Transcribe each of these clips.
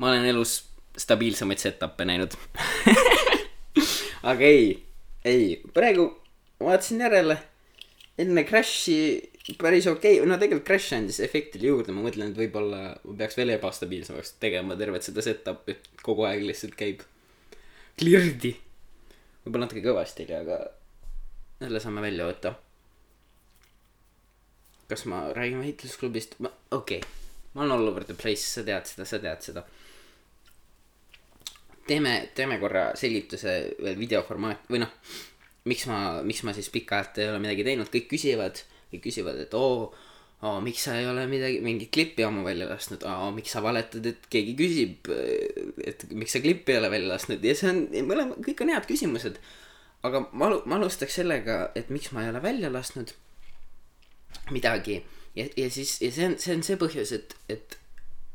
ma olen elus stabiilsemaid setup'e näinud aga ei, ei, praegu vaatasin järele, enne Crashi päris okei okay., no tegelikult Crash andis efektile juurde, ma mõtlen, et võib-olla ma peaks veel ebastabiilsemaks tegema tervet seda setup'i, kogu aeg lihtsalt käib klirdi. võib-olla natuke kõvasti oli, aga selle saame välja võtta. kas ma räägin võitlusklubist, ma, okei okay., ma olen all over the place, sa tead seda, sa tead seda teeme, teeme korra selgituse veel videoformaat või noh, miks ma, miks ma siis pikalt ei ole midagi teinud, kõik küsivad, kõik küsivad, et oo oo, miks sa ei ole midagi, mingit klippi ammu välja lasknud, aa, miks sa valetad, et keegi küsib, et miks sa klippi ei ole välja lasknud ja see on, mõlema, kõik on head küsimused. aga ma, ma alustaks sellega, et miks ma ei ole välja lasknud midagi ja, ja siis, ja see on, see on see põhjus, et, et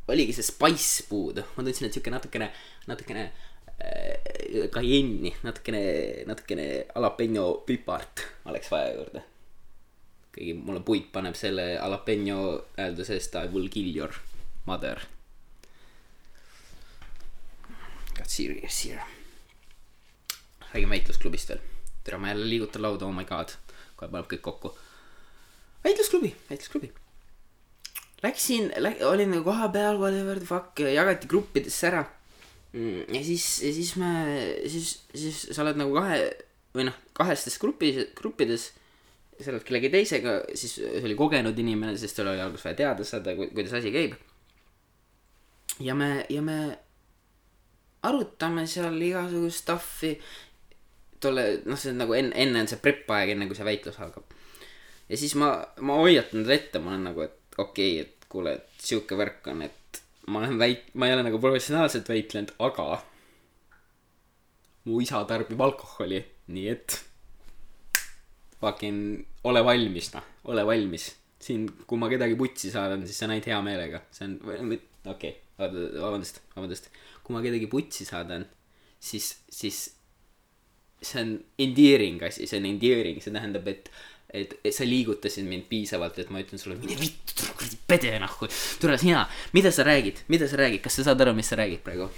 oligi see spice puudu, ma tundsin, et sihuke natukene, natukene äh, kajenni, natukene, natukene jalapeno pipart oleks vaja juurde. kuigi mulle puit paneb selle jalapeno häälduse eest I will kill your mother. Got serious here. räägime väitlusklubist veel. tere, ma jälle liigutan lauda, oh my god. kohe paneb kõik kokku. väitlusklubi, väitlusklubi läksin lä,, olin nagu kohapeal, whatever the fuck, jagati gruppidesse ära. Mm, ja siis, ja siis me, siis, siis sa oled nagu kahe või noh, kahestes grupis, gruppides. sa oled kellegi teisega, siis see oli kogenud inimene, sest tal oli alguses vaja teada saada, kuidas asi käib. ja me, ja me arutame seal igasugust stuff'i. tolle, noh, see on nagu enne, enne on see prep aeg, enne kui see väitlus algab. ja siis ma, ma hoiatan teda ette, ma olen nagu, et okei okay,, et kuule, et sihuke värk on, et ma olen väit-, ma ei ole nagu professionaalselt väitlenud, aga mu isa tarbib alkoholi, nii et fucking ole valmis, noh, ole valmis. siin, kui ma kedagi putsi saadan, siis see on ainult hea meelega, see on, okei okay,, vabandust, vabandust. kui ma kedagi putsi saadan, siis, siis see on endearing asi, see on endearing, see tähendab, et et, et sa liigutasid mind piisavalt, et ma ütlen sulle, mine vittu, tule kuradi pede nahku, tule sina, mida sa räägid, mida sa räägid, kas sa saad aru, mis sa räägid praegu?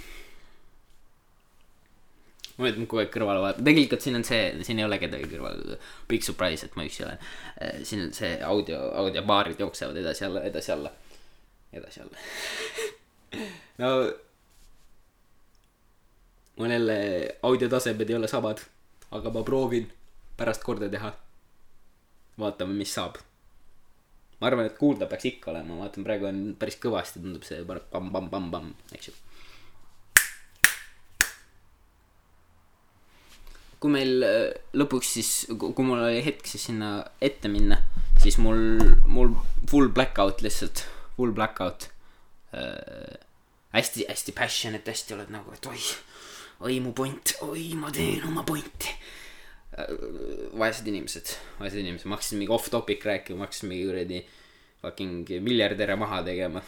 ma mõtlen kogu aeg kõrvale vaadata, tegelikult siin on see, siin ei ole kedagi kõrval, big surprise, et ma üksi olen. Äh, siin on see audio, audiobaarid jooksevad edasi-alla, edasi-alla, edasi-alla no mul jälle audiotasemed ei ole samad, aga ma proovin pärast korda teha vaatame, mis saab. ma arvan, et kuulda peaks ikka olema, ma vaatan, praegu on päris kõvasti tundub see pamm-pamm-pamm-pamm, eks ju. kui meil äh, lõpuks siis, kui mul oli hetk siis sinna ette minna, siis mul, mul full blackout lihtsalt, full blackout äh,. hästi, hästi passionate, hästi oled nagu, et oi, oi mu point, oi ma teen oma pointi vaesed inimesed, vaesed inimesed, ma hakkasin mingi off topic rääkima, ma hakkasin mingi kuradi fucking miljardäre maha tegema.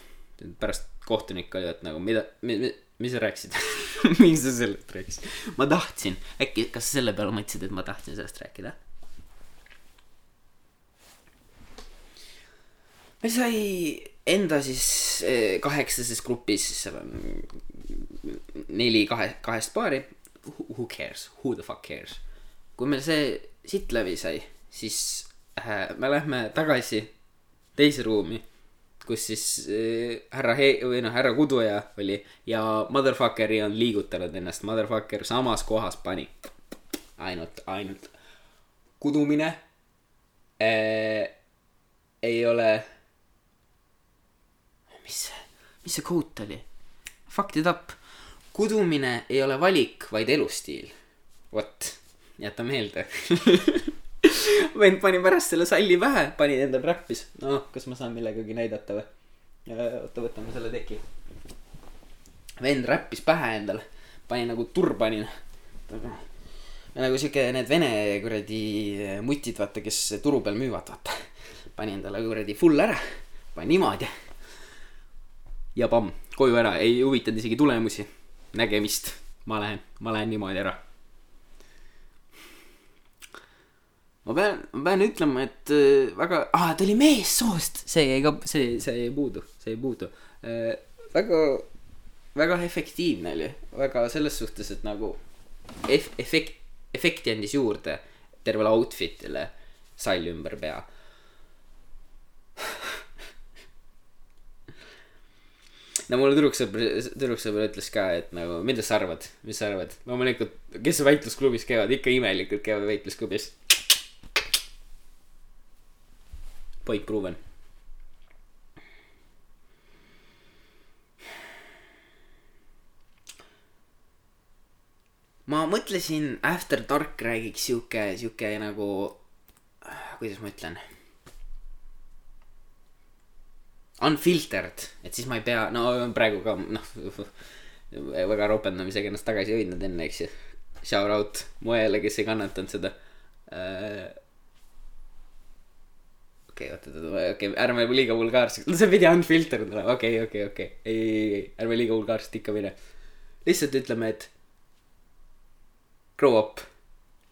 pärast kohtunik oli, et nagu mida, mis, mis sa rääkisid miks sa sellest rääkisid? ma tahtsin, äkki, kas sa selle peale mõtlesid, et ma tahtsin sellest rääkida? meil sai enda siis eh, kaheksases grupis, seal on neli kahe, kahest paari. Who cares, who the fuck cares kui meil see sitt läbi sai, siis äh, me lähme tagasi teise ruumi, kus siis äh, härra He- või noh, härra Kuduja oli ja motherfuckeri on liigutanud ennast, motherfucker samas kohas pani. ainult, ainult kudumine äh, ei ole. mis see, mis see quote oli? Fucked it up. kudumine ei ole valik, vaid elustiil. vot jäta meelde vend pani pärast selle salli pähe, pani endal räppis. noh, kas ma saan millegagi näidata või? oota, võtame selle teki. vend räppis pähe endale, pani nagu turbanina. nagu siuke need vene kuradi mutid, vaata, kes turu peal müüvad, vaata. pani endale kuradi full ära, pani niimoodi. ja pamm, koju ära, ei huvitanud isegi tulemusi. nägemist, ma lähen, ma lähen niimoodi ära ma pean, ma pean ütlema, et äh, väga, aa, ta oli meessoost, see jäi ka, see, see jäi puudu, see jäi puudu äh,. väga väga efektiivne oli, väga selles suhtes, et nagu ef-, efekt, efekti andis juurde tervele outfit'ile sall ümber pea no mulle tüdruksõber, tüdruksõber ütles ka, et nagu, mida sa arvad, mis sa arvad? loomulikult, kes väitlusklubis käivad, ikka imelikult käivad väitlusklubis. Point proven. ma mõtlesin After Dark räägiks sihuke, sihuke nagu, kuidas ma ütlen unfiltered, et siis ma ei pea, no praegu ka noh, väga ropendamisega ennast tagasi hoidnud enne, eks ju. Shout out Moele, kes ei kannatanud seda uh, okei okay,, oot, oot, oot, okei okay,, ärme liiga vulgaarseks, no see pidi unfiltered olema, okei okay,, okei okay,, okei okay., ei, ei, ei, ärme liiga vulgaarselt ikka mine. lihtsalt ütleme, et grow up,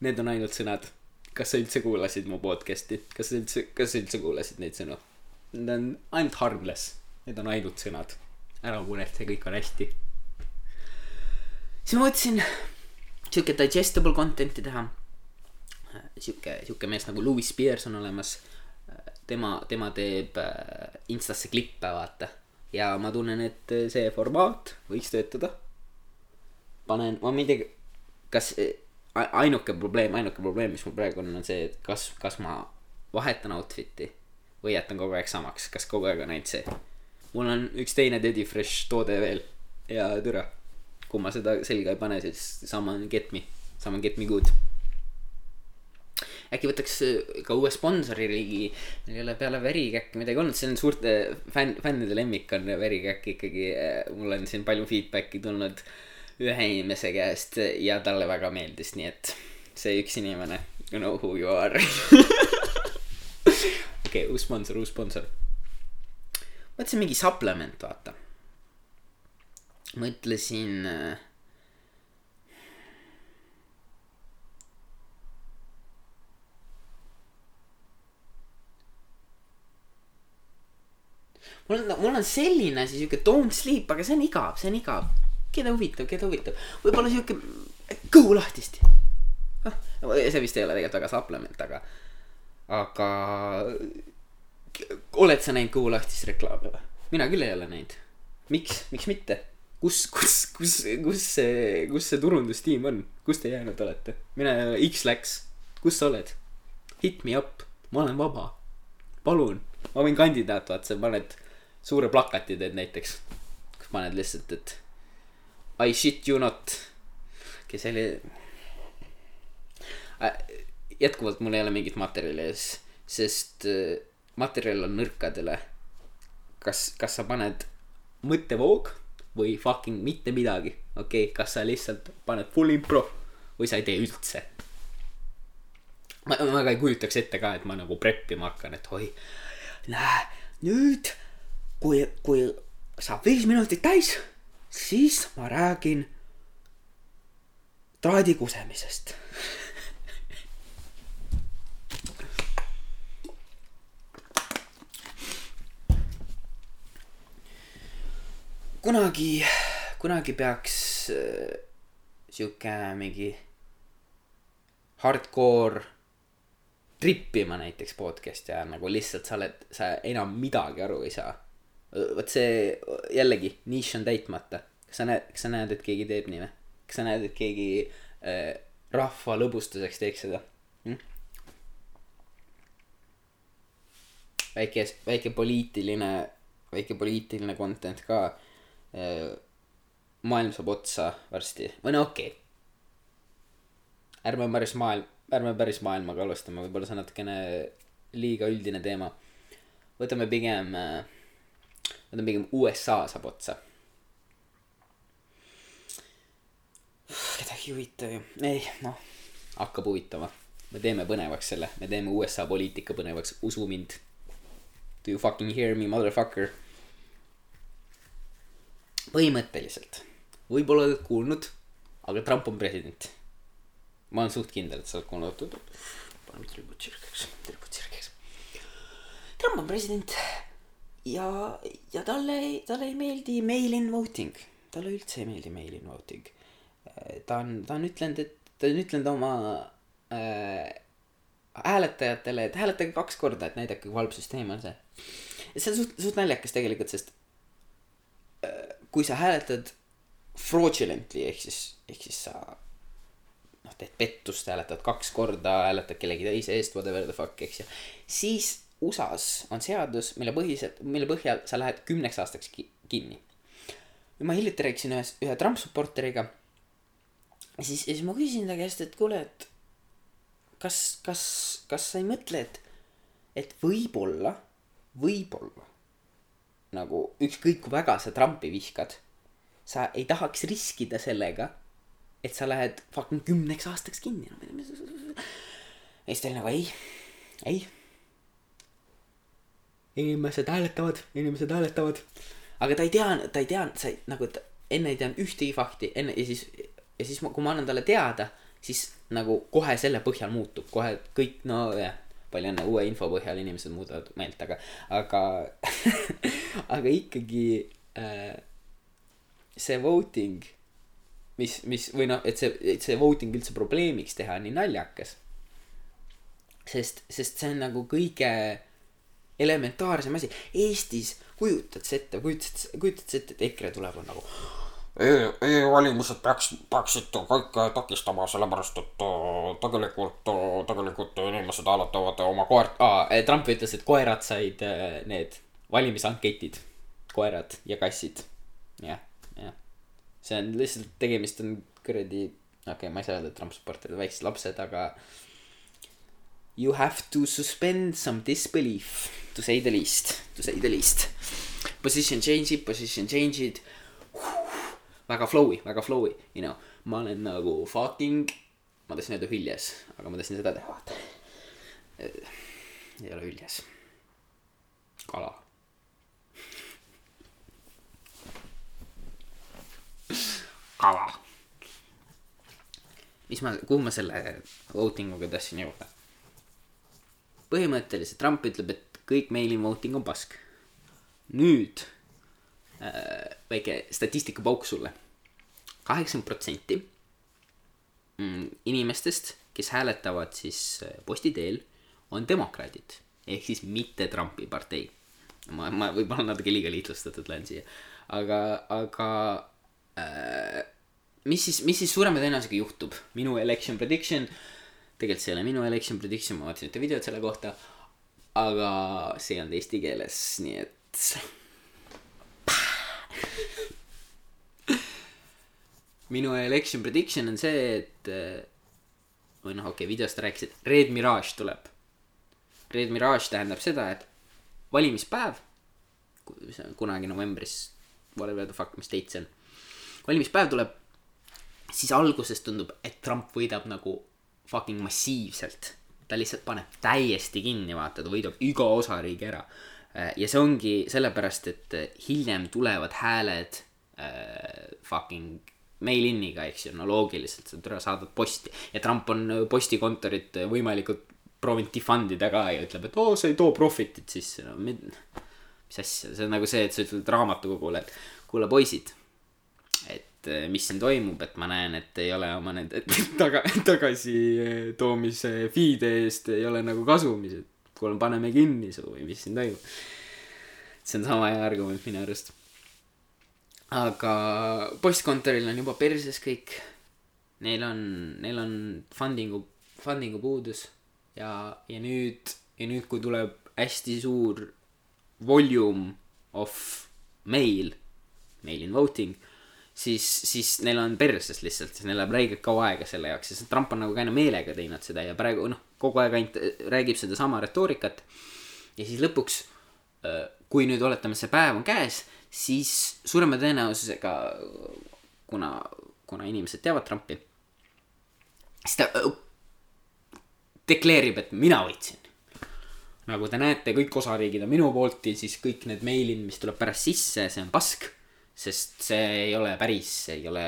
need on ainult sõnad. kas sa üldse kuulasid mu podcast'i, kas sa üldse, kas sa üldse kuulasid neid sõnu? Need on ainult harmless, need on ainult sõnad. ära muretse, kõik on hästi. siis ma mõtlesin sihuke digestible content'i teha. sihuke, sihuke mees nagu Louis Spears on olemas. Tema, tema teeb äh, Instasse klippe, vaata. ja ma tunnen, et see formaat võiks töötada. panen, ma ei tea, kas ainuke probleem, ainuke probleem, mis mul praegu on, on see, et kas, kas ma vahetan outfit'i või jätan kogu aeg samaks, kas kogu aeg on ainult see. mul on üks teine Teddy Fresh toode veel ja türa. kui ma seda selga ei pane, siis sama on Get Me, sama on Get Me Good. Äkki võtaks äh, ka uue sponsori ligi, meil ei ole peale Verikäkki midagi olnud, see on suurte fänn, fännide lemmik on Verikäkk ikkagi, äh, mul on siin palju feedback'i tulnud ühe inimese käest ja talle väga meeldis, nii et see üks inimene, you know who you are okei uus sponsor, uus sponsor. mõtlesin mingi supplement, vaata. mõtlesin äh, mul on, mul on selline asi, sihuke don't sleep, aga see on igav, see on igav. keda huvitab, keda huvitab, võib-olla sihuke kõhu lahtist. Ah, see vist ei ole tegelikult väga supplement, aga aga oled sa näinud Kõhu lahtist reklaame või? mina küll ei ole näinud. miks, miks mitte? kus, kus, kus, kus see, kus see turundustiim on, kus te jäänud olete? mina ei ole, X läks, kus sa oled? Hit me up, ma olen vaba. palun, ma võin kandidaat, vaata, sa paned suure plakati teed näiteks. kus paned lihtsalt, et I shit you not. kes oli jätkuvalt mul ei ole mingit materjali ees, sest äh, materjal on nõrkadele. kas, kas sa paned mõttevoog või fucking mitte midagi, okei okay,, kas sa lihtsalt paned full impro või sa ei tee üldse. ma, väga ei kujutaks ette ka, et ma nagu prep ima hakkan, et oi, näe, nüüd kui, kui saab viis minutit täis, siis ma räägin traadi kusemisest kunagi, kunagi peaks äh, sihuke mingi hardcore trippima näiteks podcast'i ajal nagu lihtsalt sa oled, sa enam midagi aru ei saa. Vot see jällegi nišš on täitmata. kas sa näed, kas sa näed, et keegi teeb nii või? kas sa näed, et keegi äh, rahva lõbustuseks teeks seda hm?? väike, väike poliitiline, väike poliitiline content ka Äh, maailm saab otsa varsti, või no okei okay.. ärme päris maailm, ärme päris maailmaga alustame, võib-olla see on natukene liiga üldine teema. võtame pigem, äh, võtame pigem USA saab otsa. kedagi ei huvita ju, ei noh, hakkab huvitama. me teeme põnevaks selle, me teeme USA poliitika põnevaks, usu mind. Do you fucking hear me, motherfucker? põhimõtteliselt, võib-olla oled kuulnud, aga Trump on president. ma olen suht kindel, et sa oled kuulnud. paneme tribut sirgeks, tribut sirgeks. Trump on president ja, ja talle, talle ei meeldi mail-in voting. talle üldse ei meeldi mail-in voting. ta on, ta on ütlenud, et ta on ütlenud oma äh, hääletajatele, et hääletage kaks korda, et näidake, kui halb süsteem on see. see on suht, suht naljakas tegelikult, sest äh, kui sa hääletad fraudulently ehk siis, ehk siis sa noh, teed pettust, hääletad kaks korda, hääletad kellegi teise eest, whatever the fuck, eks ju. siis USA-s on seadus, mille põhiselt, mille põhjal sa lähed kümneks aastaks ki kinni. ma hiljuti rääkisin ühes, ühe Trump supporteriga. ja siis, ja siis ma küsisin ta käest, et kuule, et kas, kas, kas sa ei mõtle, et, et võib-olla, võib-olla nagu ükskõik kui väga sa Trumpi vihkad, sa ei tahaks riskida sellega, et sa lähed fucking kümneks aastaks kinni. ja siis ta oli nagu ei, ei. Inimesed hääletavad, inimesed hääletavad. aga ta ei tea, ta ei tea, sa ei, nagu ta enne ei teadnud ühtegi fakti, enne ja siis, ja siis ma, kui ma annan talle teada, siis nagu kohe selle põhjal muutub, kohe kõik, no jah, palju õnne, uue info põhjal inimesed muudavad meelt, aga, aga, aga ikkagi äh, see voting, mis, mis või noh, et see, et see voting üldse probleemiks teha on nii naljakas. sest, sest see on nagu kõige elementaarsem asi. Eestis kujutad sa ette, kujutad, kujutad sa ette, et EKRE tuleb on nagu e-valimised peaks, peaksid kõik takistama, sellepärast et äh, tegelikult, tegelikult inimesed hääletavad oma koert ah,, Trump ütles, et koerad said äh, need valimisanketid, koerad ja kassid. jah, jah. see on lihtsalt, tegemist on kuradi, okei okay,, ma ei saa öelda, et Trump supporterid on väiksed lapsed, aga you have to suspend some disbelief to say the least, to say the least. Position change'id, position change'id. väga flow'i, väga flow'i, you know, ma olen nagu fucking, ma tahtsin öelda hüljes, aga ma tahtsin seda teha, vaata. ei ole hüljes. kala. kala. mis ma, kuhu ma selle voting uga tahtsin jõuda? Põhimõtteliselt Trump ütleb, et kõik mail-in voting on pask. nüüd äh, väike statistikapauk sulle. kaheksakümmend protsenti mm, inimestest, kes hääletavad siis äh, posti teel, on demokraadid ehk siis mitte Trumpi partei. ma, ma võib-olla natuke liiga lihtsustatud lähen siia, aga, aga äh, mis siis, mis siis suurema tõenäosusega juhtub? minu election prediction, tegelikult see ei ole minu election prediction, ma vaatasin ühte videot selle kohta, aga see ei olnud eesti keeles, nii et minu election prediction on see, et või noh, okei okay,, videost ta rääkis, et Red Mirage tuleb. Red Mirage tähendab seda, et valimispäev, see on kunagi novembris, whatever the fuck, mis date see on. valimispäev tuleb, siis alguses tundub, et Trump võidab nagu fucking massiivselt. ta lihtsalt paneb täiesti kinni, vaata, ta võidab iga osariigi ära. ja see ongi sellepärast, et hiljem tulevad hääled äh, fucking mail-in'iga, eks ju, no loogiliselt, sa tule saadad posti ja Trump on postikontorit võimalikult proovinud defund ida ka ja ütleb, et oo, see ei too profit'it sisse, no mis asja, see on nagu see, et sa ütled raamatukogule, et kuule, poisid, et eh, mis siin toimub, et ma näen, et ei ole oma nende taga, tagasitoomise fee'de eest ei ole nagu kasumis, et kuule, paneme kinni su või mis siin toimub. see on sama hea argument minu arust. aga postkontoril on juba perses kõik. Neil on, neil on funding'u, funding'u puudus ja, ja nüüd, ja nüüd, kui tuleb hästi suur volume of mail, mail in voting, siis, siis neil on perses lihtsalt, siis neil läheb räigelt kaua aega selle jaoks, sest Trump on nagu käinud meelega teinud seda ja praegu noh, kogu aeg ainult räägib sedasama retoorikat. ja siis lõpuks, kui nüüd oletame, see päev on käes, siis suurema tõenäosusega, kuna, kuna inimesed teavad Trumpi, siis ta öö, deklareerib, et mina võitsin. nagu te näete, kõik osariigid on minu poolt ja siis kõik need meilid, mis tuleb pärast sisse, see on pask. Sest see ei ole päris, see ei ole,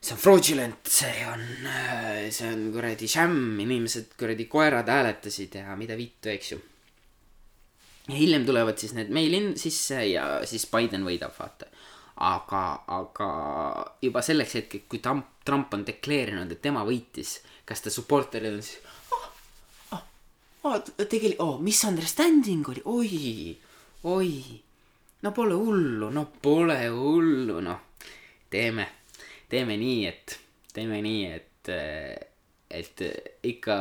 see on fraudulent, see on, see on kuradi šämm, inimesed kuradi koerad hääletasid ja mida vittu, eks ju. ja hiljem tulevad siis need mail-in sisse ja siis Biden võidab, vaata. aga, aga juba selleks hetkeks, kui Trump, Trump on deklareerinud, et tema võitis, kas ta supporterid on siis oh, oh, oh, tegelikult oh,, misunderstanding oli, oi, oi, no pole hullu, no pole hullu, noh, teeme, teeme nii, et, teeme nii, et, et ikka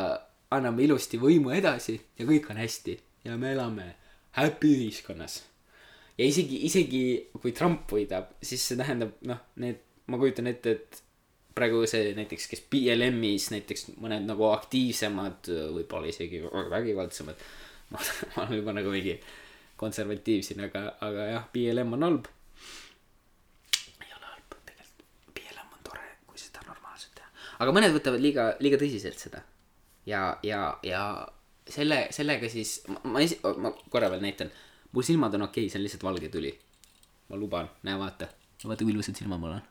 anname ilusti võimu edasi ja kõik on hästi ja me elame happy ühiskonnas ja isegi, isegi kui Trump võidab, siis see tähendab, noh, need, ma kujutan ette, et praegu see näiteks, kes BLM-is näiteks mõned nagu aktiivsemad, võib-olla isegi vägivaldsemad. ma ma olen juba nagu mingi konservatiiv siin, aga, aga jah, BLM on halb. ei ole halb, tegelikult BLM on tore, kui seda normaalselt teha. aga mõned võtavad liiga, liiga tõsiselt seda. ja, ja, ja selle, sellega siis, ma esi-, ma korra veel näitan mu silmad on okei okay,, see on lihtsalt valge tuli. ma luban, näe vaata. vaata kui ilusad silmad mul on.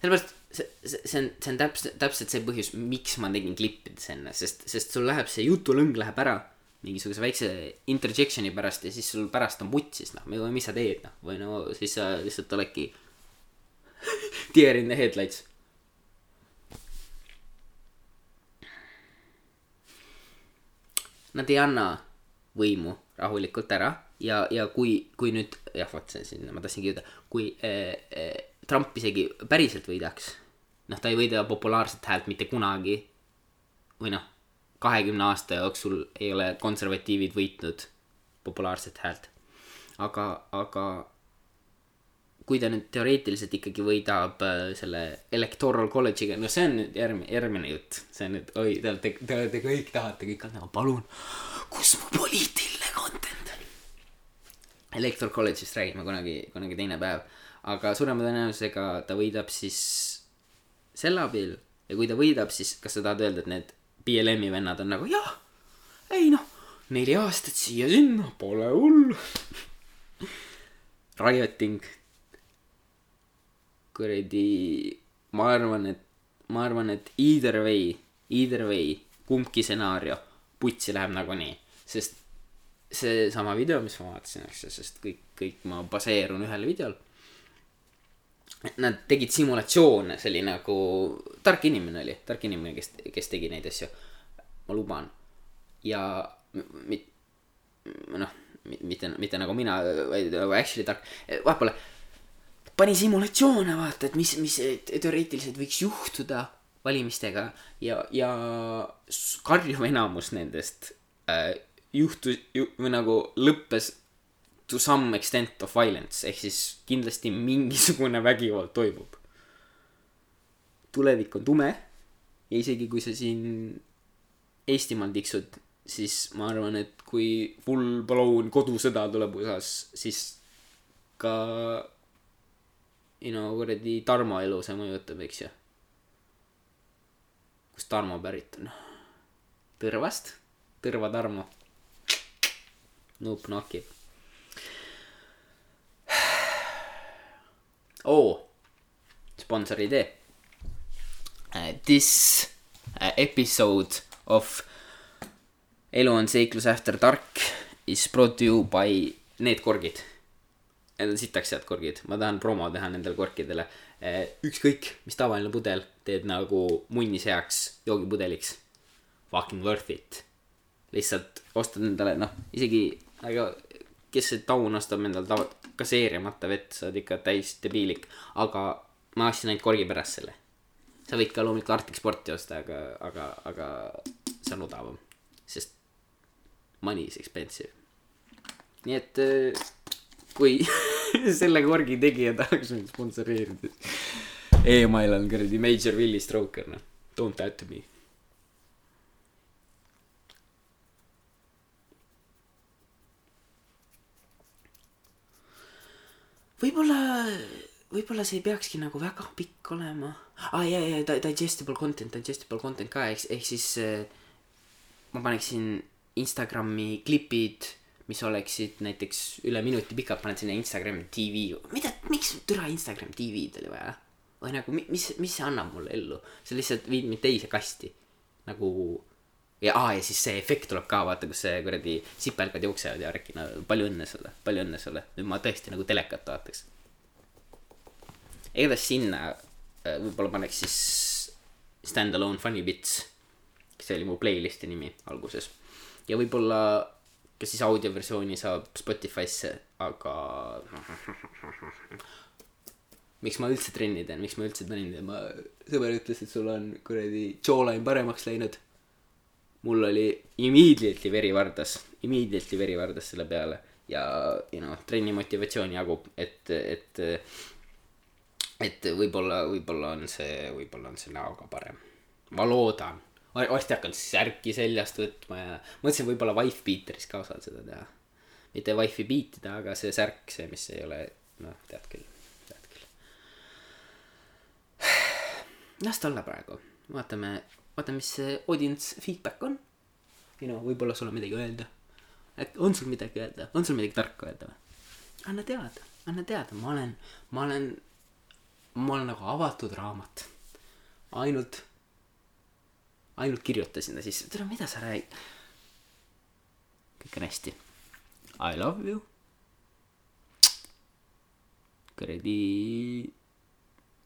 Sellepärast see, see, on, see on täpselt, täpselt see põhjus, miks ma tegin klippides enne, sest, sest sul läheb see jutulõng läheb ära mingisuguse väikse interjection'i pärast ja siis sul pärast on putsis, noh, mis sa teed, noh, või no siis sa lihtsalt oledki deer in the headlights. Nad ei anna võimu rahulikult ära ja, ja kui, kui nüüd jah, vot see siin ma tahtsingi öelda, kui äh, äh, Trump isegi päriselt võidaks, noh, ta ei võida populaarset häält mitte kunagi või noh, kahekümne aasta jooksul ei ole konservatiivid võitnud populaarset häält. aga, aga kui ta nüüd teoreetiliselt ikkagi võidab äh, selle electoral college'iga, no see on nüüd järgmine, järgmine jutt. see on nüüd, oi, te olete, te olete kõik tahate kõik anda, palun, kus mu poliitiline content on? Electoral college'ist räägime kunagi, kunagi teine päev. Aga suurema tõenäosusega ta võidab siis selle abil ja kui ta võidab, siis kas sa tahad öelda, et need BLM-i vennad on nagu jah, ei noh, neli aastat siia-sinna, pole hullu. Rioting, kuradi, ma arvan, et, ma arvan, et either way, either way, kumbki stsenaarium, putsi läheb nagunii, sest seesama video, mis ma vaatasin, eks ju, sest kõik, kõik ma baseerun ühel videol. Nad tegid simulatsioone, see oli nagu, tark inimene oli, tark inimene, kes, kes tegi neid asju. ma luban. ja mit-, noh, mitte, mitte nagu mina, vaid nagu actually tark, vahepeal pani simulatsioone vaata, et mis, mis teoreetiliselt võiks juhtuda valimistega ja, ja karjuv enamus nendest äh, juhtus ju, või nagu lõppes to some extent of violence ehk siis kindlasti mingisugune vägivald toimub. tulevik on tume ja isegi kui sa siin Eestimaal tiksud, siis ma arvan, et kui full blown kodusõda tuleb USA-s, siis ka you know kuradi Tarmo elu see mõjutab, eks ju. kust Tarmo pärit on? Tõrvast, Tõrva Tarmo. Nuup nokib. oo, sponsori idee uh,. This uh, episode of Elu on seiklus after dark is brought to you by need korgid. Need on sitaks head korgid, ma tahan promo teha nendele korkidele. ükskõik, mis tavaline pudel teed nagu munnis heaks joogipudeliks. Fucking worth it. lihtsalt ostad endale, noh, isegi, aga kes see taun ostab endale tava-, gaseerimata vett, sa oled ikka täis debiilik. aga ma ostsin ainult korgi pärast selle. sa võid ka loomulikult Arctic Sporti osta, aga, aga, aga see on odavam, sest money is expensive. nii et äh, kui selle korgi tegija tahaks mind sponsoreerida, email on kuradi Major Willie Stroker, noh, don't add to me. võib-olla, võib-olla see ei peakski nagu väga pikk olema. aa ah, ja, ja di- digestible content, digestible content ka, ehk, ehk siis äh, ma paneksin Instagrami klipid, mis oleksid näiteks üle minuti pikad, paned sinna Instagram tv, mida, miks türa Instagram tv-d oli vaja? või nagu mi- mis mis see annab mulle ellu see lihtsalt viib mind teise kasti nagu ja aa ja siis see efekt tuleb ka vaata kus see kuradi sipelgad jooksevad ja värki no palju õnne sulle palju õnne sulle. Nüüd ma tõesti nagu telekat vaataks. Igatahes sinna äh, võib-olla paneks siis Stand-alone funny bits see oli mu playlist'i nimi alguses. Ja võib-olla ka siis audioversiooni saab Spotify'sse aga miks ma üldse trenni teen miks ma üldse trenni teen? Ma sõber ütles et sul on kuradi jawline paremaks läinud mul oli immediately veri vardas immediately veri vardas selle peale ja you know trenni motivatsiooni jagub et et et võib-olla võib-olla on see võib-olla on see näoga parem. Ma loodan. Va- varsti hakkan särki seljast võtma ja mõtlesin võib-olla wife beateris ka osad seda teha. Mitte wife'i beatida aga see särk see mis ei ole noh tead küll tead küll. Las ta olla praegu. Vaatame vaatame mis see audience feedback on. You know võib-olla sul on midagi öelda. Et on sul midagi öelda? On sul midagi tarka öelda või? Anna teada. Anna teada. Ma olen ma olen ma olen nagu avatud raamat. Ainult ainult kirjuta sinna sisse. Tere mida sa räägid? Kõik on hästi. I love you. Kuradi.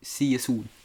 See you soon